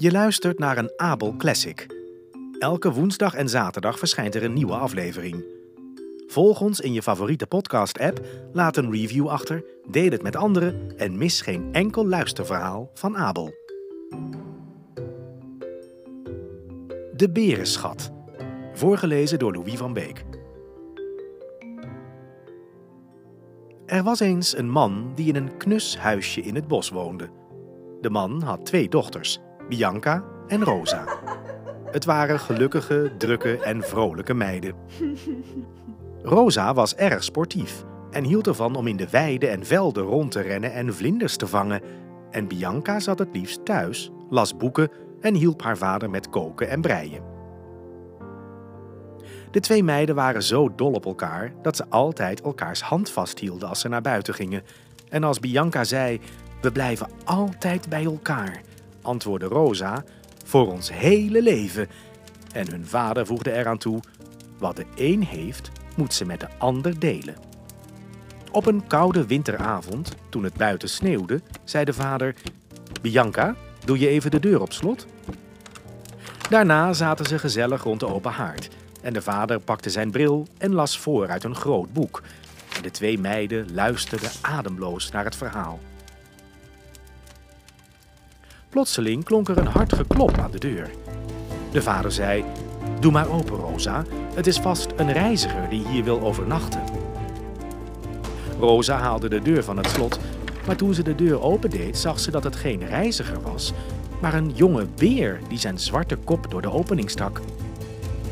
Je luistert naar een Abel Classic. Elke woensdag en zaterdag verschijnt er een nieuwe aflevering. Volg ons in je favoriete podcast-app, laat een review achter, deel het met anderen en mis geen enkel luisterverhaal van Abel. De Berenschat. Voorgelezen door Louis van Beek. Er was eens een man die in een knus huisje in het bos woonde. De man had twee dochters, Bianca en Rosa. Het waren gelukkige, drukke en vrolijke meiden. Rosa was erg sportief en hield ervan om in de weiden en velden rond te rennen en vlinders te vangen. En Bianca zat het liefst thuis, las boeken en hielp haar vader met koken en breien. De twee meiden waren zo dol op elkaar dat ze altijd elkaars hand vasthielden als ze naar buiten gingen. En als Bianca zei: We blijven altijd bij elkaar, antwoordde Rosa: Voor ons hele leven. En hun vader voegde eraan toe: Wat de een heeft, moet ze met de ander delen. Op een koude winteravond, toen het buiten sneeuwde, zei de vader: Bianca, doe je even de deur op slot? Daarna zaten ze gezellig rond de open haard en de vader pakte zijn bril en las voor uit een groot boek. En de twee meiden luisterden ademloos naar het verhaal. Plotseling klonk er een hard geklop aan de deur. De vader zei: Doe maar open, Rosa. Het is vast een reiziger die hier wil overnachten. Rosa haalde de deur van het slot, maar toen ze de deur opendeed, zag ze dat het geen reiziger was, maar een jonge beer die zijn zwarte kop door de opening stak.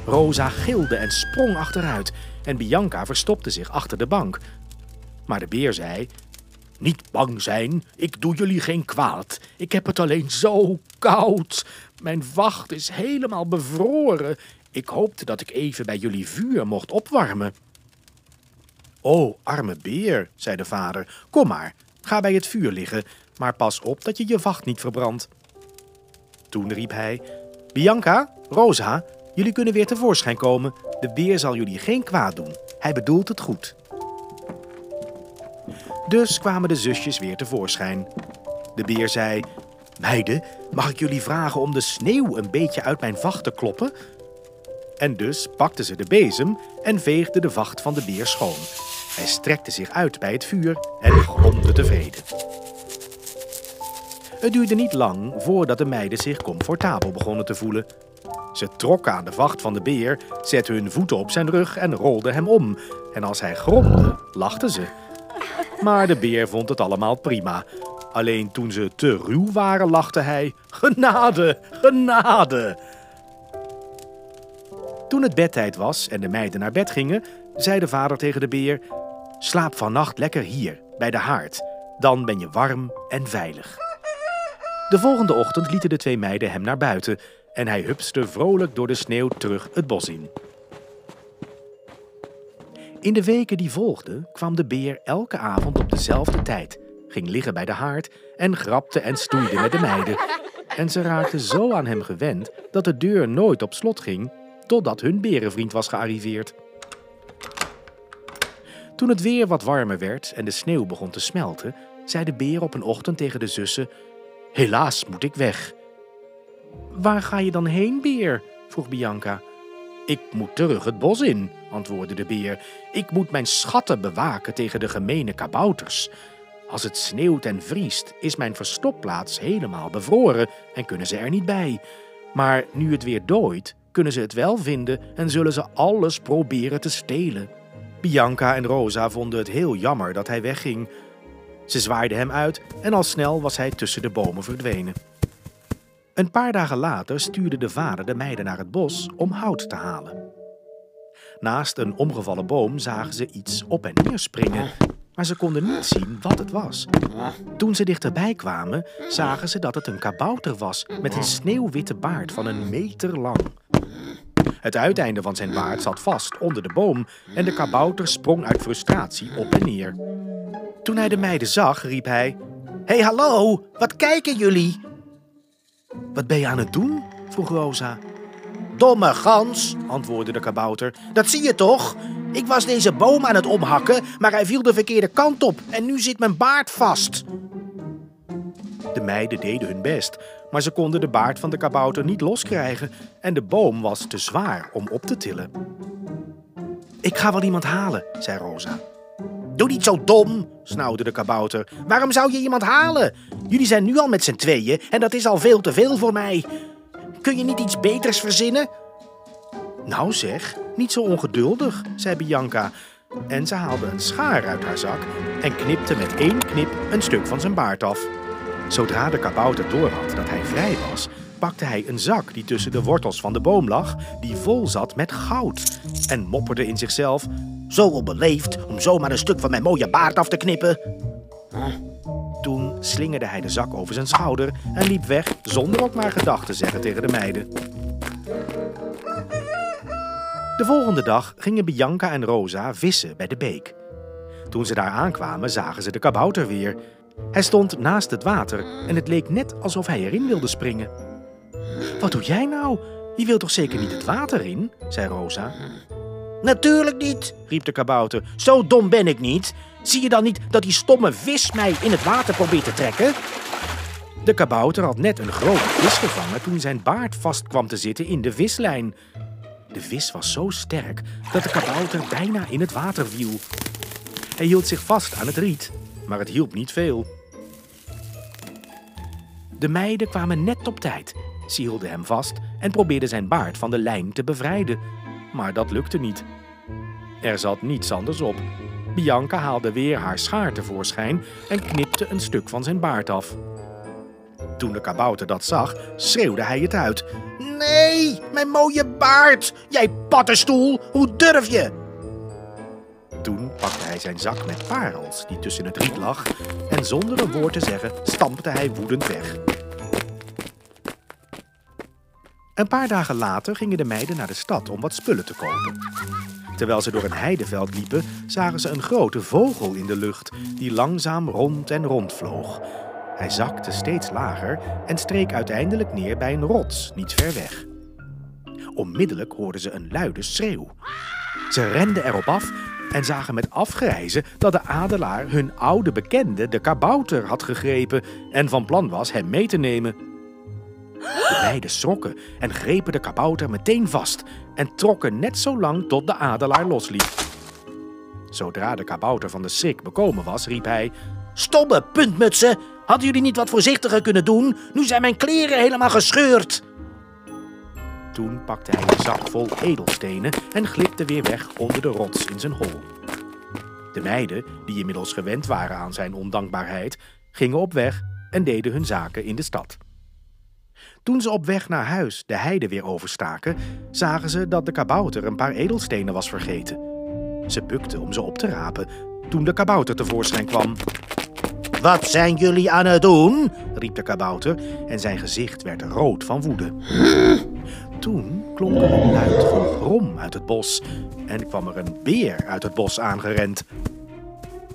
Rosa gilde en sprong achteruit en Bianca verstopte zich achter de bank. Maar de beer zei: Niet bang zijn, ik doe jullie geen kwaad. Ik heb het alleen zo koud. Mijn vacht is helemaal bevroren. Ik hoopte dat ik even bij jullie vuur mocht opwarmen. O, arme beer, zei de vader, kom maar, ga bij het vuur liggen, maar pas op dat je je vacht niet verbrandt. Toen riep hij: Bianca, Rosa, Jullie kunnen weer tevoorschijn komen. De beer zal jullie geen kwaad doen. Hij bedoelt het goed. Dus kwamen de zusjes weer tevoorschijn. De beer zei: Meiden, mag ik jullie vragen om de sneeuw een beetje uit mijn vacht te kloppen? En dus pakte ze de bezem en veegde de vacht van de beer schoon. Hij strekte zich uit bij het vuur en gromde tevreden. Het duurde niet lang voordat de meiden zich comfortabel begonnen te voelen. Ze trokken aan de vacht van de beer, zetten hun voeten op zijn rug en rolden hem om. En als hij gromde, lachten ze. Maar de beer vond het allemaal prima. Alleen toen ze te ruw waren, lachte hij: Genade, genade! Toen het bedtijd was en de meiden naar bed gingen, zei de vader tegen de beer: Slaap vannacht lekker hier, bij de haard. Dan ben je warm en veilig. De volgende ochtend lieten de twee meiden hem naar buiten en hij hupste vrolijk door de sneeuw terug het bos in. In de weken die volgden kwam de beer elke avond op dezelfde tijd, ging liggen bij de haard en grapte en stoeide met de meiden. En ze raakten zo aan hem gewend dat de deur nooit op slot ging, totdat hun berenvriend was gearriveerd. Toen het weer wat warmer werd en de sneeuw begon te smelten, zei de beer op een ochtend tegen de zussen: Helaas moet ik weg. Waar ga je dan heen, beer? vroeg Bianca. Ik moet terug het bos in, antwoordde de beer. Ik moet mijn schatten bewaken tegen de gemene kabouters. Als het sneeuwt en vriest, is mijn verstopplaats helemaal bevroren en kunnen ze er niet bij. Maar nu het weer dooit, kunnen ze het wel vinden en zullen ze alles proberen te stelen. Bianca en Rosa vonden het heel jammer dat hij wegging. Ze zwaaiden hem uit en al snel was hij tussen de bomen verdwenen. Een paar dagen later stuurde de vader de meiden naar het bos om hout te halen. Naast een omgevallen boom zagen ze iets op en neer springen, maar ze konden niet zien wat het was. Toen ze dichterbij kwamen, zagen ze dat het een kabouter was met een sneeuwwitte baard van een meter lang. Het uiteinde van zijn baard zat vast onder de boom en de kabouter sprong uit frustratie op en neer. Toen hij de meiden zag, riep hij: hey, hallo, wat kijken jullie? Wat ben je aan het doen? vroeg Rosa. Domme gans, antwoordde de kabouter. Dat zie je toch? Ik was deze boom aan het omhakken, maar hij viel de verkeerde kant op en nu zit mijn baard vast. De meiden deden hun best, maar ze konden de baard van de kabouter niet loskrijgen en de boom was te zwaar om op te tillen. Ik ga wel iemand halen, zei Rosa. Doe niet zo dom, snauwde de kabouter. Waarom zou je iemand halen? Jullie zijn nu al met z'n tweeën en dat is al veel te veel voor mij. Kun je niet iets beters verzinnen? Nou zeg, niet zo ongeduldig, zei Bianca. En ze haalde een schaar uit haar zak en knipte met één knip een stuk van zijn baard af. Zodra de kabouter doorhad dat hij vrij was, pakte hij een zak die tussen de wortels van de boom lag, die vol zat met goud, en mopperde in zichzelf: Zo onbeleefd om zomaar een stuk van mijn mooie baard af te knippen. Toen slingerde hij de zak over zijn schouder en liep weg zonder ook maar gedag te zeggen tegen de meiden. De volgende dag gingen Bianca en Rosa vissen bij de beek. Toen ze daar aankwamen, zagen ze de kabouter weer. Hij stond naast het water en het leek net alsof hij erin wilde springen. Wat doe jij nou? Je wilt toch zeker niet het water in? zei Rosa. Natuurlijk niet, riep de kabouter. Zo dom ben ik niet. Zie je dan niet dat die stomme vis mij in het water probeert te trekken? De kabouter had net een grote vis gevangen toen zijn baard vast kwam te zitten in de vislijn. De vis was zo sterk dat de kabouter bijna in het water viel. Hij hield zich vast aan het riet, maar het hielp niet veel. De meiden kwamen net op tijd. Ze hielden hem vast en probeerden zijn baard van de lijn te bevrijden. Maar dat lukte niet. Er zat niets anders op. Bianca haalde weer haar schaar tevoorschijn en knipte een stuk van zijn baard af. Toen de kabouter dat zag, schreeuwde hij het uit. Nee, mijn mooie baard! Jij paddenstoel, hoe durf je? Toen pakte hij zijn zak met parels die tussen het riet lag en zonder een woord te zeggen stampte hij woedend weg. Een paar dagen later gingen de meiden naar de stad om wat spullen te kopen. Terwijl ze door een heideveld liepen, zagen ze een grote vogel in de lucht die langzaam rond en rond vloog. Hij zakte steeds lager en streek uiteindelijk neer bij een rots niet ver weg. Onmiddellijk hoorden ze een luide schreeuw. Ze renden erop af en zagen met afgrijzen dat de adelaar hun oude bekende, de kabouter, had gegrepen en van plan was hem mee te nemen. De meiden schrokken en grepen de kabouter meteen vast en trokken net zo lang tot de adelaar losliep. Zodra de kabouter van de schrik bekomen was, riep hij: Stomme puntmutsen! Hadden jullie niet wat voorzichtiger kunnen doen? Nu zijn mijn kleren helemaal gescheurd. Toen pakte hij een zak vol edelstenen en glipte weer weg onder de rots in zijn hol. De meiden, die inmiddels gewend waren aan zijn ondankbaarheid, gingen op weg en deden hun zaken in de stad. Toen ze op weg naar huis de heide weer overstaken, zagen ze dat de kabouter een paar edelstenen was vergeten. Ze bukten om ze op te rapen toen de kabouter tevoorschijn kwam. Wat zijn jullie aan het doen? riep de kabouter en zijn gezicht werd rood van woede. Toen klonk er een luid gegrom uit het bos en kwam er een beer uit het bos aangerend.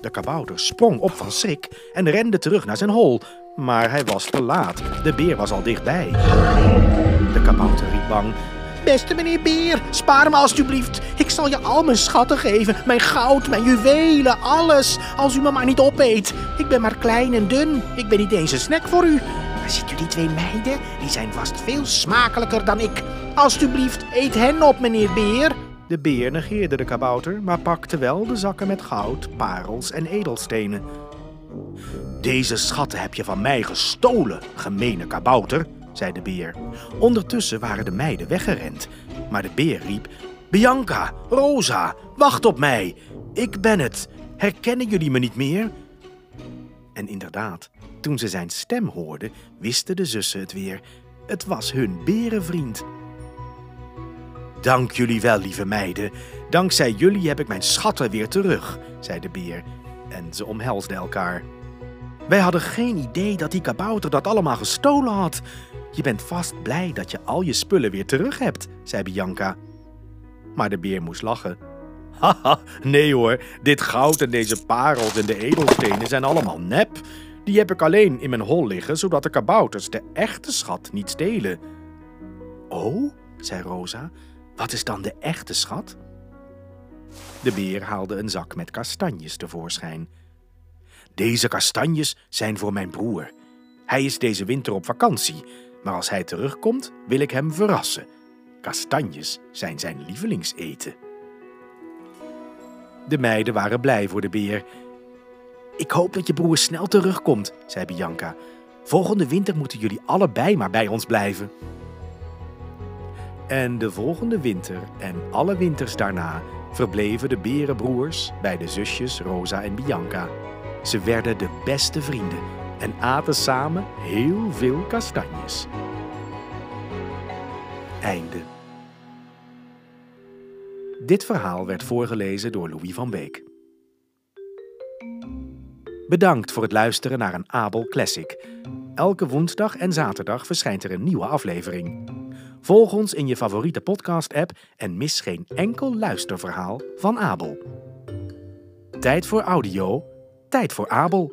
De kabouter sprong op van schrik en rende terug naar zijn hol, maar hij was te laat. De beer was al dichtbij. De kabouter riep bang. Beste meneer Beer, spaar me alstublieft. Ik zal je al mijn schatten geven. Mijn goud, mijn juwelen, alles. Als u me maar niet opeet. Ik ben maar klein en dun. Ik ben niet eens een snack voor u. Maar ziet u die twee meiden? Die zijn vast veel smakelijker dan ik. Alstublieft, eet hen op, meneer Beer. De beer negeerde de kabouter, maar pakte wel de zakken met goud, parels en edelstenen. Deze schatten heb je van mij gestolen, gemene kabouter, zei de beer. Ondertussen waren de meiden weggerend, maar de beer riep: Bianca, Rosa, wacht op mij. Ik ben het. Herkennen jullie me niet meer? En inderdaad, toen ze zijn stem hoorden, wisten de zussen het weer. Het was hun berenvriend. Dank jullie wel, lieve meiden. Dankzij jullie heb ik mijn schatten weer terug, zei de beer. En ze omhelsden elkaar. Wij hadden geen idee dat die kabouter dat allemaal gestolen had. Je bent vast blij dat je al je spullen weer terug hebt, zei Bianca. Maar de beer moest lachen. Haha, nee hoor, dit goud en deze parels en de edelstenen zijn allemaal nep. Die heb ik alleen in mijn hol liggen, zodat de kabouters de echte schat niet stelen. Oh, zei Rosa, wat is dan de echte schat? De beer haalde een zak met kastanjes tevoorschijn. Deze kastanjes zijn voor mijn broer. Hij is deze winter op vakantie. Maar als hij terugkomt, wil ik hem verrassen. Kastanjes zijn zijn lievelingseten. De meiden waren blij voor de beer. Ik hoop dat je broer snel terugkomt, zei Bianca. Volgende winter moeten jullie allebei maar bij ons blijven. En de volgende winter en alle winters daarna verbleven de berenbroers bij de zusjes Rosa en Bianca. Ze werden de beste vrienden en aten samen heel veel kastanjes. Einde. Dit verhaal werd voorgelezen door Louis van Beek. Bedankt voor het luisteren naar een Abel Classic. Elke woensdag en zaterdag verschijnt er een nieuwe aflevering. Volg ons in je favoriete podcast-app en mis geen enkel luisterverhaal van Abel. Tijd voor audio, tijd voor Abel.